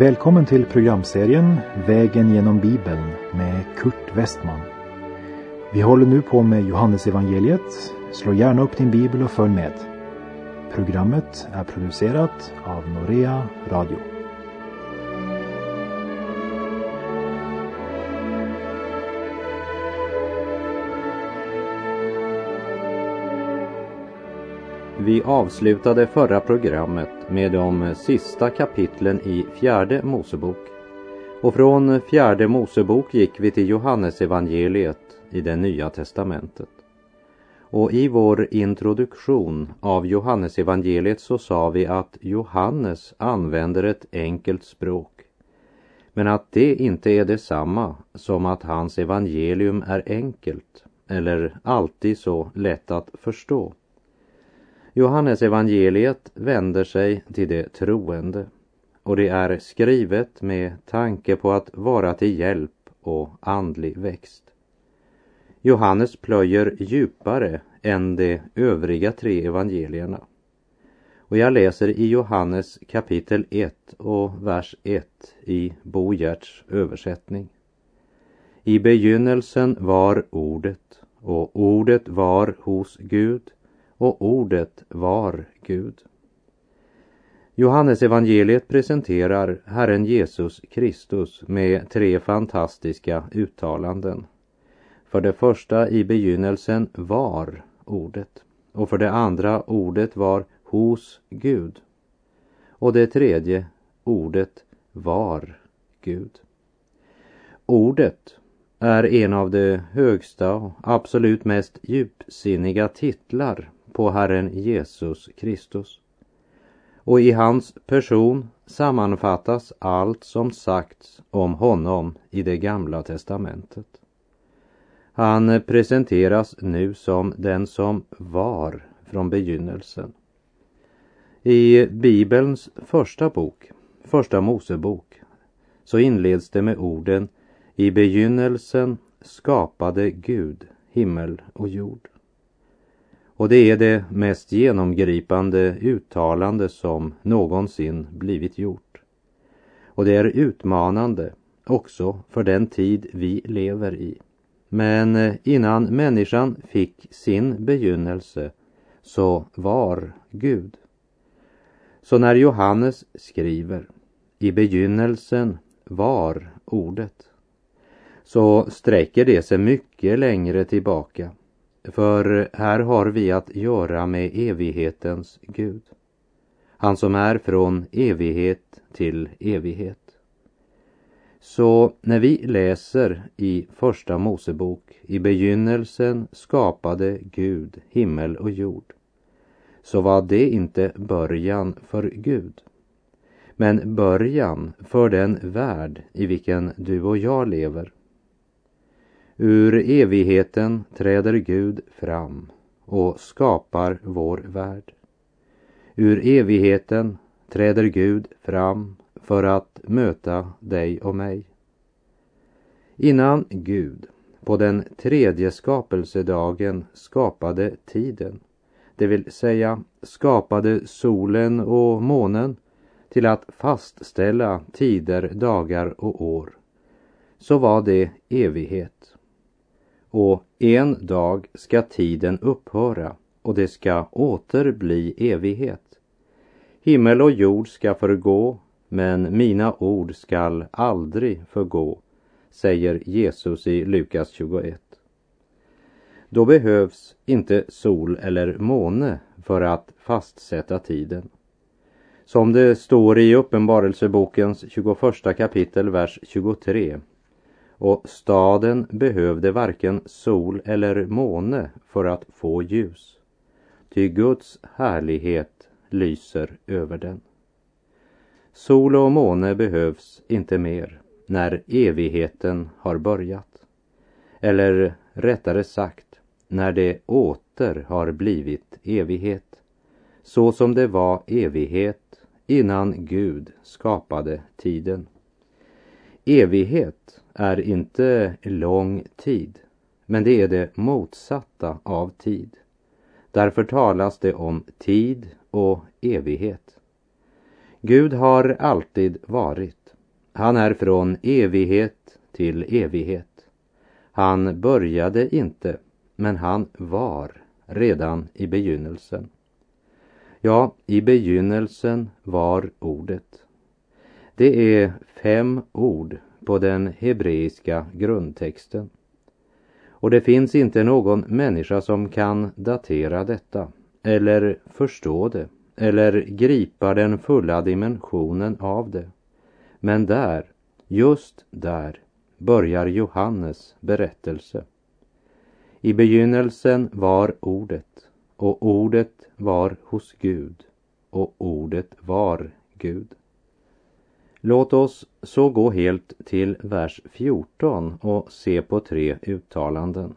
Välkommen till programserien Vägen genom Bibeln med Kurt Westman. Vi håller nu på med Johannesevangeliet. Slå gärna upp din bibel och följ med. Programmet är producerat av Norea Radio. Vi avslutade förra programmet med de sista kapitlen i fjärde Mosebok. Och från fjärde Mosebok gick vi till Johannesevangeliet i det nya testamentet. Och i vår introduktion av Johannesevangeliet så sa vi att Johannes använder ett enkelt språk. Men att det inte är detsamma som att hans evangelium är enkelt eller alltid så lätt att förstå. Johannes evangeliet vänder sig till det troende och det är skrivet med tanke på att vara till hjälp och andlig växt. Johannes plöjer djupare än de övriga tre evangelierna. Och jag läser i Johannes kapitel 1 och vers 1 i Bo Gerts översättning. I begynnelsen var ordet och ordet var hos Gud och ordet var Gud. Johannes evangeliet presenterar Herren Jesus Kristus med tre fantastiska uttalanden. För det första i begynnelsen var ordet och för det andra ordet var hos Gud. Och det tredje ordet var Gud. Ordet är en av de högsta och absolut mest djupsinniga titlar på Herren Jesus Kristus. Och i hans person sammanfattas allt som sagts om honom i det gamla testamentet. Han presenteras nu som den som var från begynnelsen. I Bibelns första bok, Första Mosebok, så inleds det med orden I begynnelsen skapade Gud himmel och jord. Och det är det mest genomgripande uttalande som någonsin blivit gjort. Och det är utmanande också för den tid vi lever i. Men eh, innan människan fick sin begynnelse så var Gud. Så när Johannes skriver i begynnelsen var ordet så sträcker det sig mycket längre tillbaka för här har vi att göra med evighetens Gud. Han som är från evighet till evighet. Så när vi läser i Första Mosebok, i begynnelsen skapade Gud himmel och jord, så var det inte början för Gud, men början för den värld i vilken du och jag lever. Ur evigheten träder Gud fram och skapar vår värld. Ur evigheten träder Gud fram för att möta dig och mig. Innan Gud på den tredje skapelsedagen skapade tiden, det vill säga skapade solen och månen till att fastställa tider, dagar och år, så var det evighet och en dag ska tiden upphöra och det ska åter bli evighet. Himmel och jord ska förgå, men mina ord skall aldrig förgå, säger Jesus i Lukas 21. Då behövs inte sol eller måne för att fastsätta tiden. Som det står i Uppenbarelsebokens 21 kapitel, vers 23 och staden behövde varken sol eller måne för att få ljus, ty Guds härlighet lyser över den. Sol och måne behövs inte mer när evigheten har börjat. Eller rättare sagt, när det åter har blivit evighet. Så som det var evighet innan Gud skapade tiden. Evighet är inte lång tid, men det är det motsatta av tid. Därför talas det om tid och evighet. Gud har alltid varit Han är från evighet till evighet. Han började inte, men han var redan i begynnelsen. Ja, i begynnelsen var ordet. Det är fem ord på den hebreiska grundtexten. Och det finns inte någon människa som kan datera detta eller förstå det eller gripa den fulla dimensionen av det. Men där, just där, börjar Johannes berättelse. I begynnelsen var ordet och ordet var hos Gud och ordet var Gud. Låt oss så gå helt till vers 14 och se på tre uttalanden.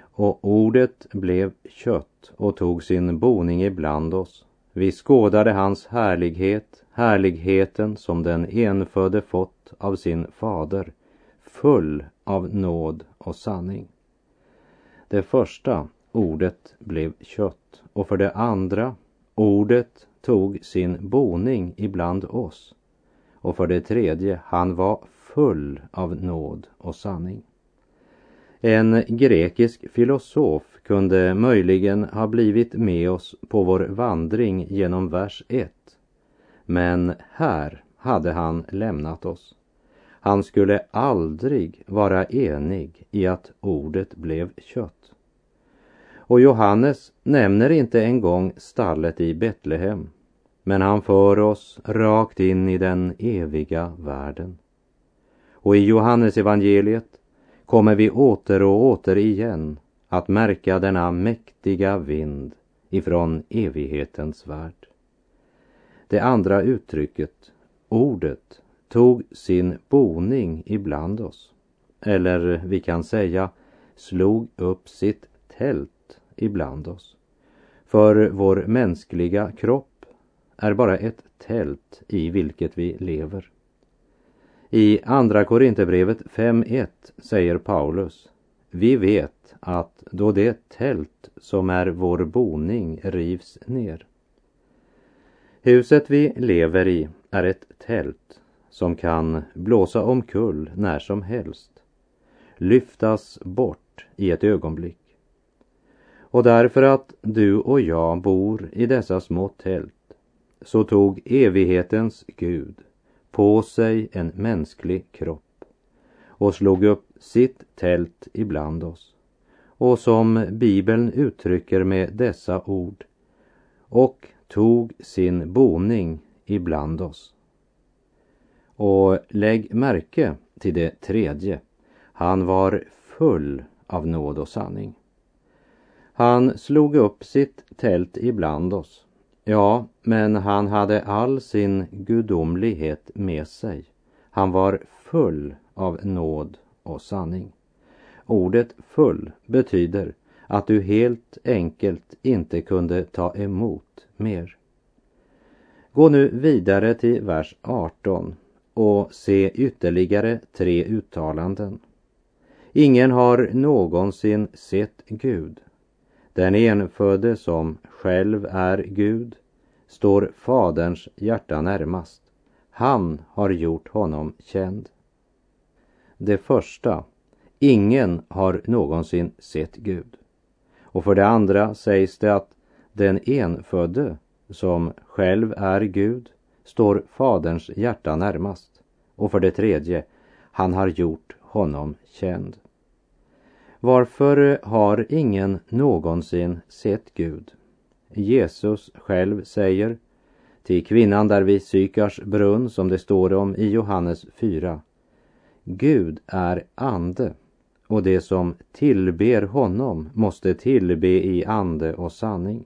Och ordet blev kött och tog sin boning ibland oss. Vi skådade hans härlighet, härligheten som den enfödde fått av sin fader, full av nåd och sanning. Det första, ordet blev kött och för det andra, ordet tog sin boning ibland oss. Och för det tredje, han var full av nåd och sanning. En grekisk filosof kunde möjligen ha blivit med oss på vår vandring genom vers 1. Men här hade han lämnat oss. Han skulle aldrig vara enig i att ordet blev kött. Och Johannes nämner inte en gång stallet i Betlehem, men han för oss rakt in i den eviga världen. Och i Johannes evangeliet kommer vi åter och åter igen att märka denna mäktiga vind ifrån evighetens värld. Det andra uttrycket, ordet, tog sin boning ibland oss. Eller vi kan säga slog upp sitt tält ibland oss. För vår mänskliga kropp är bara ett tält i vilket vi lever. I Andra Korinthierbrevet 5.1 säger Paulus Vi vet att då det tält som är vår boning rivs ner. Huset vi lever i är ett tält som kan blåsa omkull när som helst, lyftas bort i ett ögonblick. Och därför att du och jag bor i dessa små tält så tog evighetens Gud på sig en mänsklig kropp och slog upp sitt tält ibland oss. Och som Bibeln uttrycker med dessa ord och tog sin boning ibland oss. Och lägg märke till det tredje. Han var full av nåd och sanning. Han slog upp sitt tält ibland oss Ja, men han hade all sin gudomlighet med sig. Han var full av nåd och sanning. Ordet full betyder att du helt enkelt inte kunde ta emot mer. Gå nu vidare till vers 18 och se ytterligare tre uttalanden. Ingen har någonsin sett Gud. Den enfödde som själv är Gud står Faderns hjärta närmast. Han har gjort honom känd. Det första, ingen har någonsin sett Gud. Och för det andra sägs det att den enfödde, som själv är Gud, står Faderns hjärta närmast. Och för det tredje, han har gjort honom känd. Varför har ingen någonsin sett Gud? Jesus själv säger till kvinnan där vid Sykars brunn som det står om i Johannes 4. Gud är ande och det som tillber honom måste tillbe i ande och sanning.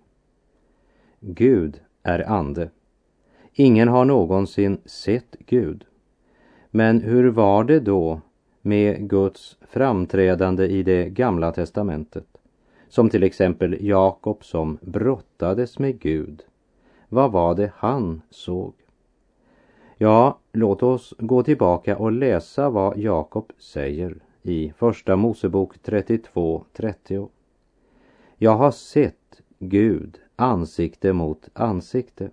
Gud är ande. Ingen har någonsin sett Gud. Men hur var det då med Guds framträdande i det gamla testamentet? Som till exempel Jakob som brottades med Gud. Vad var det han såg? Ja, låt oss gå tillbaka och läsa vad Jakob säger i Första Mosebok 32.30. Jag har sett Gud ansikte mot ansikte.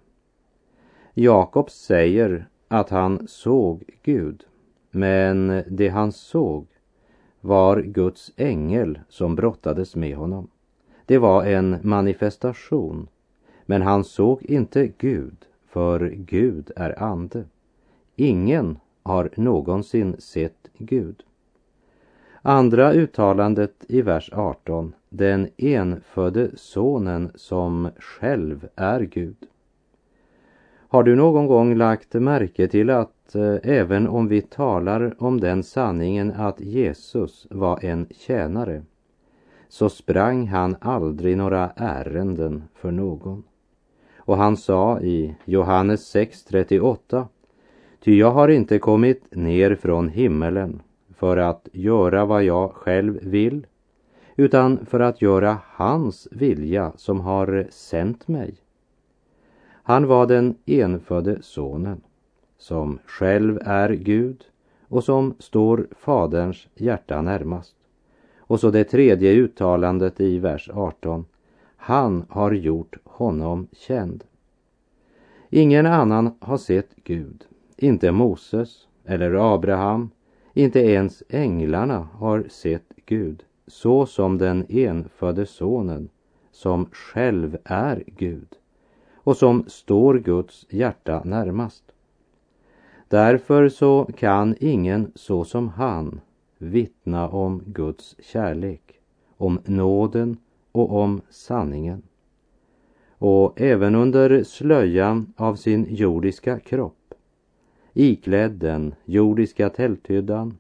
Jakob säger att han såg Gud, men det han såg var Guds ängel som brottades med honom. Det var en manifestation, men han såg inte Gud, för Gud är ande. Ingen har någonsin sett Gud. Andra uttalandet i vers 18, den enfödde sonen som själv är Gud. Har du någon gång lagt märke till att eh, även om vi talar om den sanningen att Jesus var en tjänare så sprang han aldrig några ärenden för någon. Och han sa i Johannes 6.38 Ty jag har inte kommit ner från himmelen för att göra vad jag själv vill utan för att göra hans vilja som har sänt mig. Han var den enfödde sonen som själv är Gud och som står Faderns hjärta närmast. Och så det tredje uttalandet i vers 18. Han har gjort honom känd. Ingen annan har sett Gud, inte Moses eller Abraham, inte ens änglarna har sett Gud så som den enfödde sonen som själv är Gud och som står Guds hjärta närmast. Därför så kan ingen så som han vittna om Guds kärlek, om nåden och om sanningen. Och även under slöjan av sin jordiska kropp, iklädd den jordiska tälthyddan,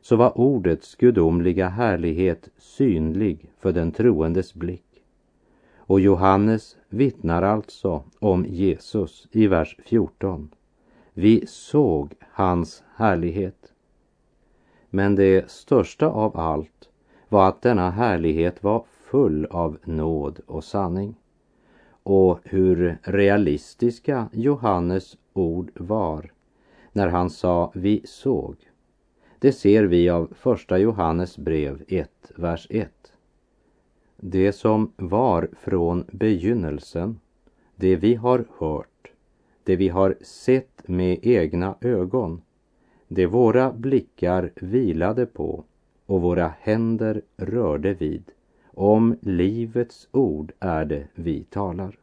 så var ordets gudomliga härlighet synlig för den troendes blick. Och Johannes vittnar alltså om Jesus i vers 14. Vi såg hans härlighet. Men det största av allt var att denna härlighet var full av nåd och sanning. Och hur realistiska Johannes ord var när han sa vi såg. Det ser vi av första Johannes brev 1, vers 1. Det som var från begynnelsen, det vi har hört, det vi har sett med egna ögon, det våra blickar vilade på och våra händer rörde vid. Om livets ord är det vi talar.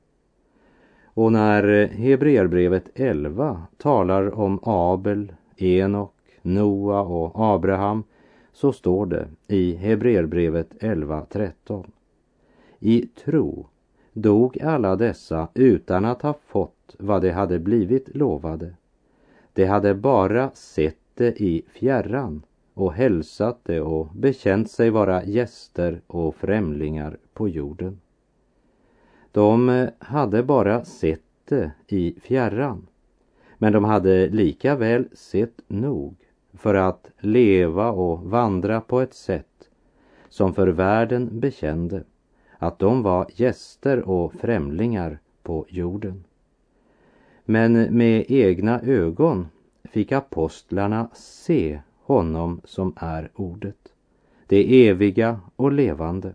Och när Hebreerbrevet 11 talar om Abel, Enok, Noa och Abraham så står det i Hebreerbrevet 11.13. I tro dog alla dessa utan att ha fått vad de hade blivit lovade. De hade bara sett det i fjärran och hälsat det och bekänt sig vara gäster och främlingar på jorden. De eh, hade bara sett det i fjärran, men de hade lika väl sett nog för att leva och vandra på ett sätt som för världen bekände att de var gäster och främlingar på jorden. Men med egna ögon fick apostlarna se honom som är ordet, det eviga och levande,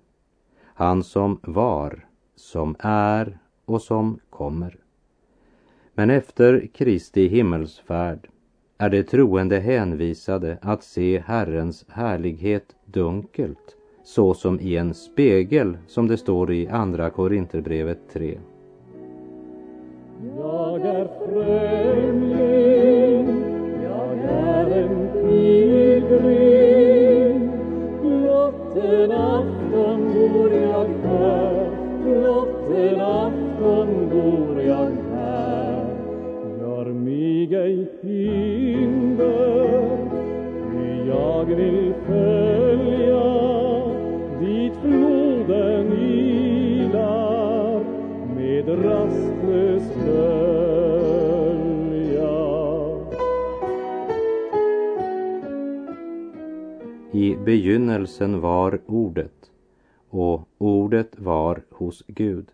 han som var, som är och som kommer. Men efter Kristi himmelsfärd är de troende hänvisade att se Herrens härlighet dunkelt så som i en spegel som det står i Andra Korinterbrevet 3. Jag är främling, jag är en pilgrim. Blott en afton bor jag här, blott en afton bor jag här. Gör mig ej hinder, ty jag vill följa begynnelsen var ordet och ordet var hos Gud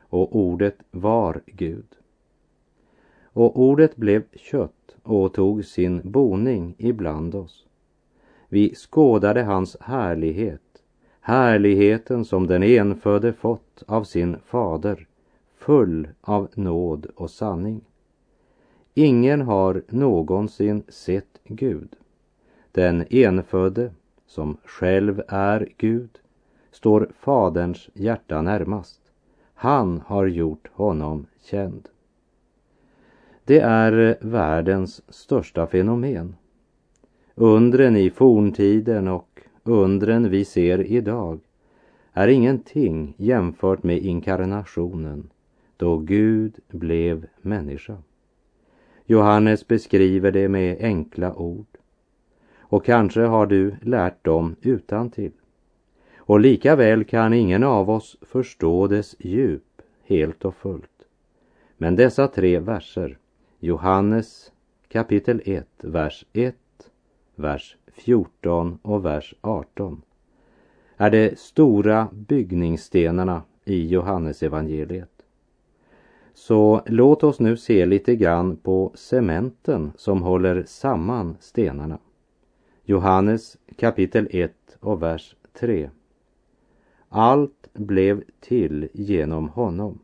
och ordet var Gud. Och ordet blev kött och tog sin boning ibland oss. Vi skådade hans härlighet härligheten som den enfödde fått av sin fader, full av nåd och sanning. ingen har någonsin sett Gud. Den enfödde, som själv är Gud, står Faderns hjärta närmast. Han har gjort honom känd. Det är världens största fenomen. Undren i forntiden och undren vi ser idag är ingenting jämfört med inkarnationen då Gud blev människa. Johannes beskriver det med enkla ord. Och kanske har du lärt dem utan till. Och lika väl kan ingen av oss förstå dess djup helt och fullt. Men dessa tre verser, Johannes kapitel 1, vers 1, vers 14 och vers 18, är de stora byggningsstenarna i Johannesevangeliet. Så låt oss nu se lite grann på cementen som håller samman stenarna. Johannes kapitel 1 och vers 3. Allt blev till genom honom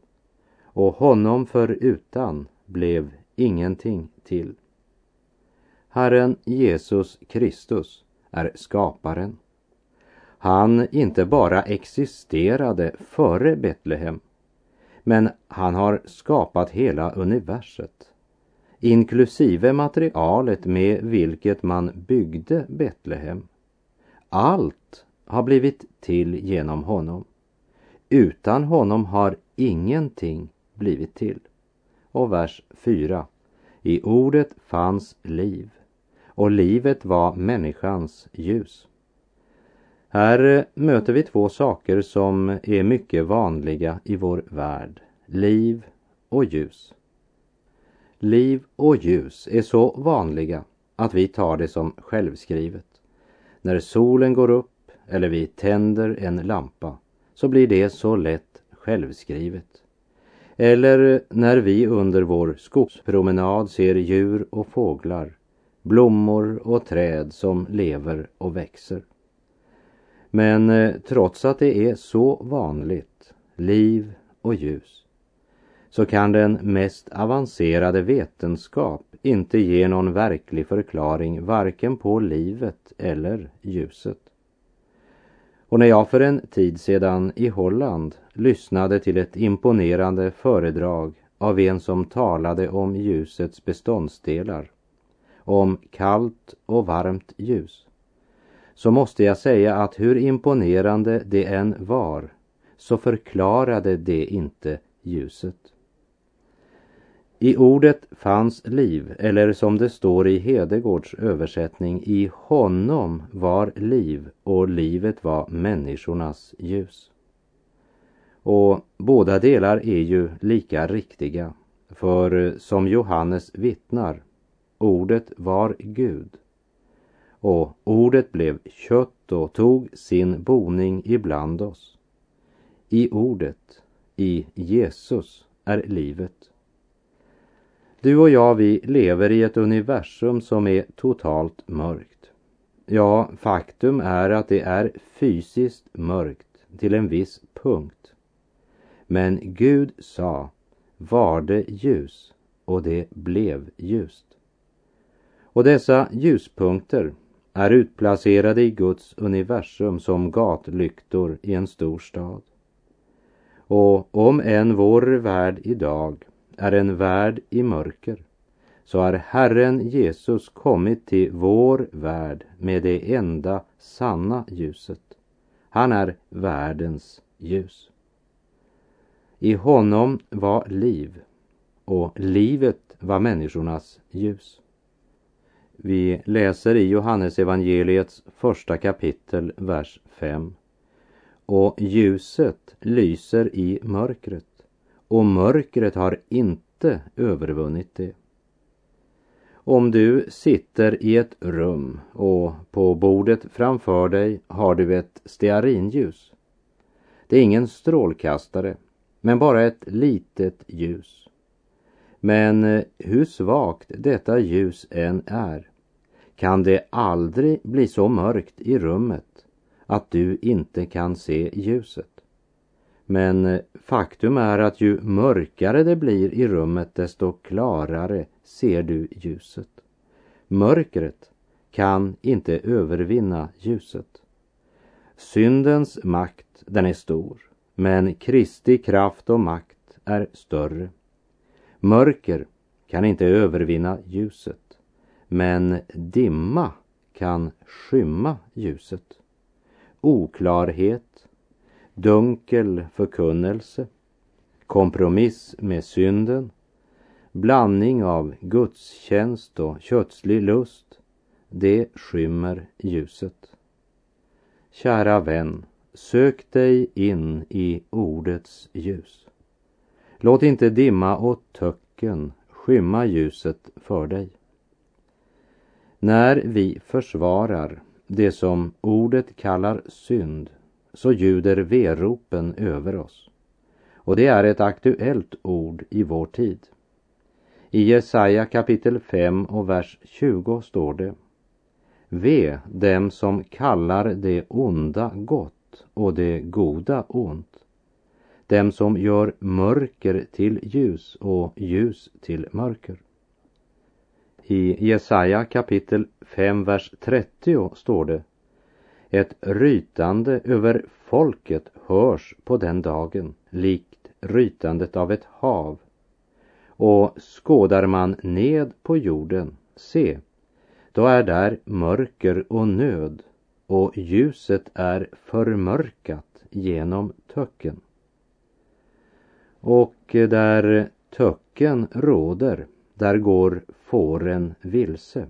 och honom förutan blev ingenting till. Herren Jesus Kristus är skaparen. Han inte bara existerade före Betlehem, men han har skapat hela universet, inklusive materialet med vilket man byggde Betlehem. Allt har blivit till genom honom. Utan honom har ingenting blivit till. Och vers 4. I ordet fanns liv och livet var människans ljus. Här eh, möter vi två saker som är mycket vanliga i vår värld. Liv och ljus. Liv och ljus är så vanliga att vi tar det som självskrivet. När solen går upp eller vi tänder en lampa så blir det så lätt självskrivet. Eller när vi under vår skogspromenad ser djur och fåglar, blommor och träd som lever och växer. Men eh, trots att det är så vanligt, liv och ljus, så kan den mest avancerade vetenskap inte ge någon verklig förklaring varken på livet eller ljuset. Och när jag för en tid sedan i Holland lyssnade till ett imponerande föredrag av en som talade om ljusets beståndsdelar, om kallt och varmt ljus, så måste jag säga att hur imponerande det än var så förklarade det inte ljuset. I ordet fanns liv, eller som det står i Hedegårds översättning, i honom var liv och livet var människornas ljus. Och båda delar är ju lika riktiga, för som Johannes vittnar, ordet var Gud och ordet blev kött och tog sin boning ibland oss. I ordet, i Jesus, är livet. Du och jag, vi lever i ett universum som är totalt mörkt. Ja, faktum är att det är fysiskt mörkt till en viss punkt. Men Gud sa, var det ljus och det blev ljust. Och dessa ljuspunkter, är utplacerade i Guds universum som gatlyktor i en stor stad. Och om än vår värld idag är en värld i mörker så har Herren Jesus kommit till vår värld med det enda sanna ljuset. Han är världens ljus. I honom var liv och livet var människornas ljus. Vi läser i Johannesevangeliets första kapitel, vers 5. Och ljuset lyser i mörkret och mörkret har inte övervunnit det. Om du sitter i ett rum och på bordet framför dig har du ett stearinljus. Det är ingen strålkastare, men bara ett litet ljus. Men eh, hur svagt detta ljus än är kan det aldrig bli så mörkt i rummet att du inte kan se ljuset. Men eh, faktum är att ju mörkare det blir i rummet desto klarare ser du ljuset. Mörkret kan inte övervinna ljuset. Syndens makt, den är stor, men Kristi kraft och makt är större. Mörker kan inte övervinna ljuset, men dimma kan skymma ljuset. Oklarhet, dunkel förkunnelse, kompromiss med synden, blandning av gudstjänst och kötslig lust, det skymmer ljuset. Kära vän, sök dig in i ordets ljus. Låt inte dimma och töcken skymma ljuset för dig. När vi försvarar det som ordet kallar synd så ljuder veropen över oss. Och det är ett aktuellt ord i vår tid. I Jesaja kapitel 5 och vers 20 står det Ve dem som kallar det onda gott och det goda ont. Dem som gör mörker till ljus och ljus till mörker. I Jesaja kapitel 5, vers 30 står det ett rytande över folket hörs på den dagen, likt rytandet av ett hav. Och skådar man ned på jorden, se, då är där mörker och nöd och ljuset är förmörkat genom töcken. Och där töcken råder, där går fåren vilse.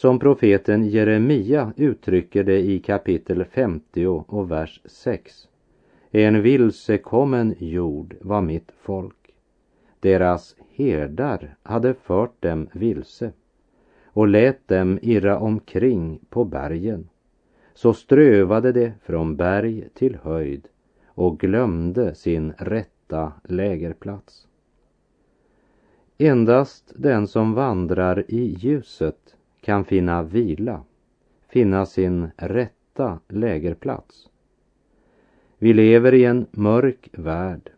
Som profeten Jeremia uttrycker det i kapitel 50 och vers 6. En vilsekommen jord var mitt folk. Deras herdar hade fört dem vilse och lät dem irra omkring på bergen. Så strövade de från berg till höjd och glömde sin rätta lägerplats. Endast den som vandrar i ljuset kan finna vila, finna sin rätta lägerplats. Vi lever i en mörk värld,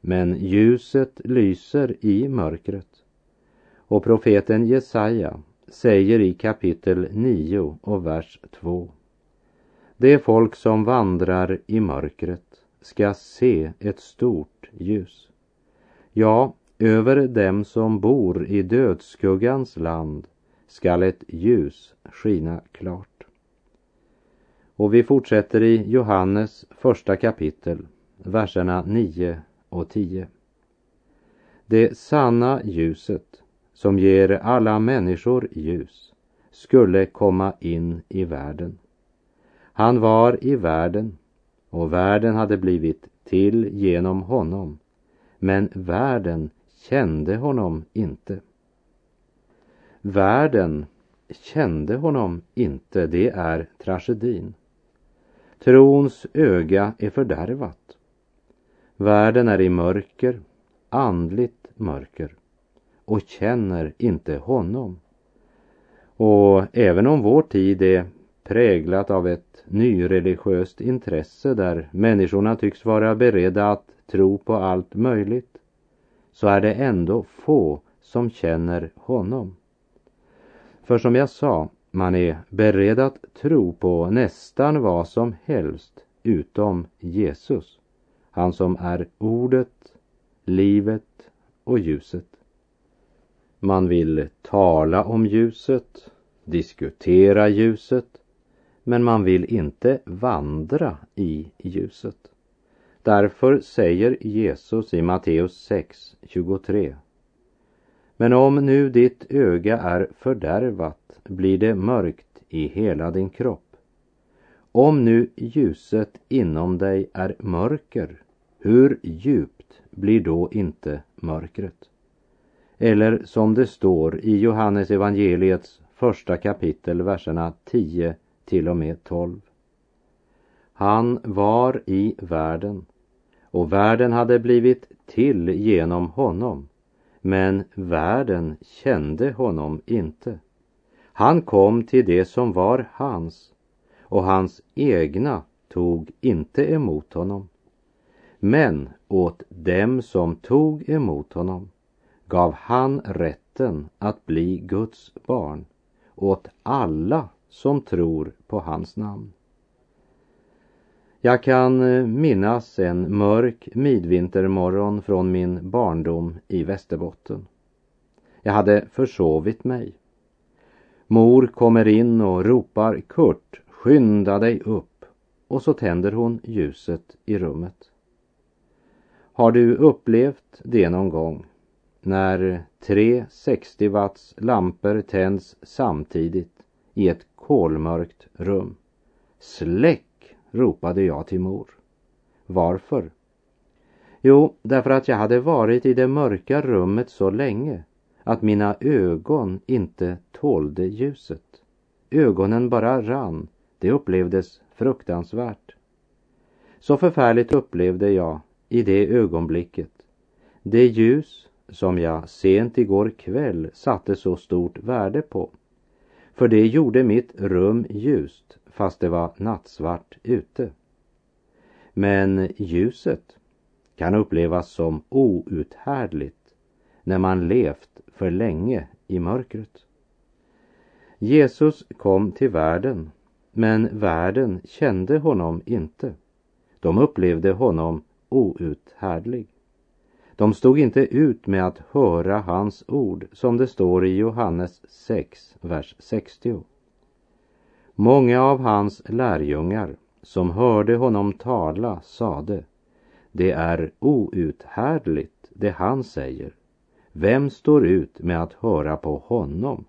men ljuset lyser i mörkret. Och profeten Jesaja säger i kapitel 9 och vers 2. Det folk som vandrar i mörkret ska se ett stort ljus. Ja, över dem som bor i dödsskuggans land skall ett ljus skina klart. Och vi fortsätter i Johannes första kapitel, verserna 9 och 10. Det sanna ljuset som ger alla människor ljus skulle komma in i världen. Han var i världen och världen hade blivit till genom honom. Men världen kände honom inte. Världen kände honom inte, det är tragedin. Trons öga är fördärvat. Världen är i mörker, andligt mörker och känner inte honom. Och även om vår tid är präglat av ett nyreligiöst intresse där människorna tycks vara beredda att tro på allt möjligt så är det ändå få som känner honom. För som jag sa, man är beredd att tro på nästan vad som helst utom Jesus. Han som är ordet, livet och ljuset. Man vill tala om ljuset, diskutera ljuset, men man vill inte vandra i ljuset. Därför säger Jesus i Matteus 6, 23. Men om nu ditt öga är fördärvat blir det mörkt i hela din kropp. Om nu ljuset inom dig är mörker, hur djupt blir då inte mörkret? Eller som det står i Johannes evangeliets första kapitel, verserna 10 till och med 12. Han var i världen och världen hade blivit till genom honom, men världen kände honom inte. Han kom till det som var hans och hans egna tog inte emot honom. Men åt dem som tog emot honom gav han rätten att bli Guds barn åt alla som tror på hans namn. Jag kan eh, minnas en mörk midvintermorgon från min barndom i Västerbotten. Jag hade försovit mig. Mor kommer in och ropar Kurt, skynda dig upp och så tänder hon ljuset i rummet. Har du upplevt det någon gång? När tre 60 watts lampor tänds samtidigt i ett kolmörkt rum. Släck, ropade jag till mor. Varför? Jo, därför att jag hade varit i det mörka rummet så länge att mina ögon inte tålde ljuset. Ögonen bara rann. Det upplevdes fruktansvärt. Så förfärligt upplevde jag i det ögonblicket. Det ljus som jag sent igår kväll satte så stort värde på. För det gjorde mitt rum ljust fast det var nattsvart ute. Men ljuset kan upplevas som outhärdligt när man levt för länge i mörkret. Jesus kom till världen, men världen kände honom inte. De upplevde honom outhärdlig. De stod inte ut med att höra hans ord som det står i Johannes 6, vers 60. Många av hans lärjungar som hörde honom tala sade det är outhärdligt det han säger. Vem står ut med att höra på honom?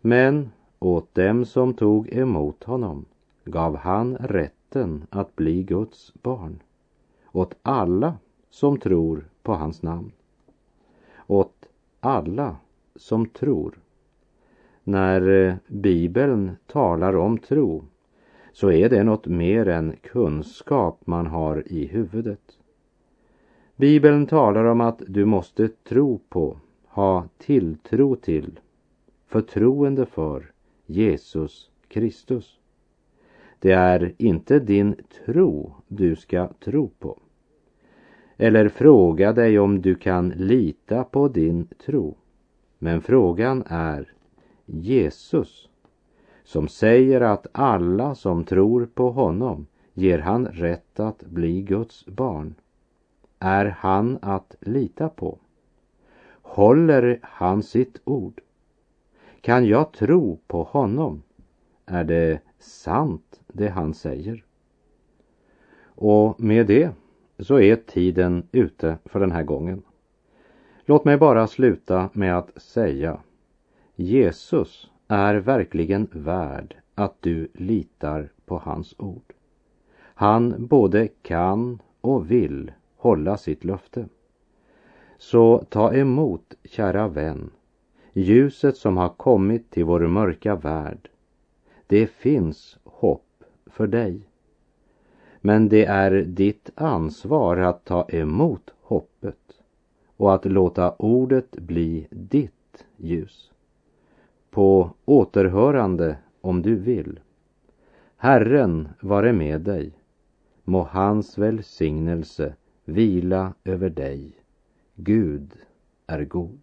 Men åt dem som tog emot honom gav han rätten att bli Guds barn. Åt alla som tror på hans namn. Åt alla som tror. När eh, Bibeln talar om tro så är det något mer än kunskap man har i huvudet. Bibeln talar om att du måste tro på, ha tilltro till, förtroende för Jesus Kristus. Det är inte din tro du ska tro på. Eller fråga dig om du kan lita på din tro. Men frågan är Jesus som säger att alla som tror på honom ger han rätt att bli Guds barn. Är han att lita på? Håller han sitt ord? Kan jag tro på honom? Är det sant det han säger? Och med det så är tiden ute för den här gången. Låt mig bara sluta med att säga Jesus är verkligen värd att du litar på hans ord. Han både kan och vill hålla sitt löfte. Så ta emot, kära vän, ljuset som har kommit till vår mörka värld. Det finns hopp för dig. Men det är ditt ansvar att ta emot hoppet och att låta ordet bli ditt ljus. På återhörande om du vill. Herren vare med dig. Må hans välsignelse vila över dig. Gud är god.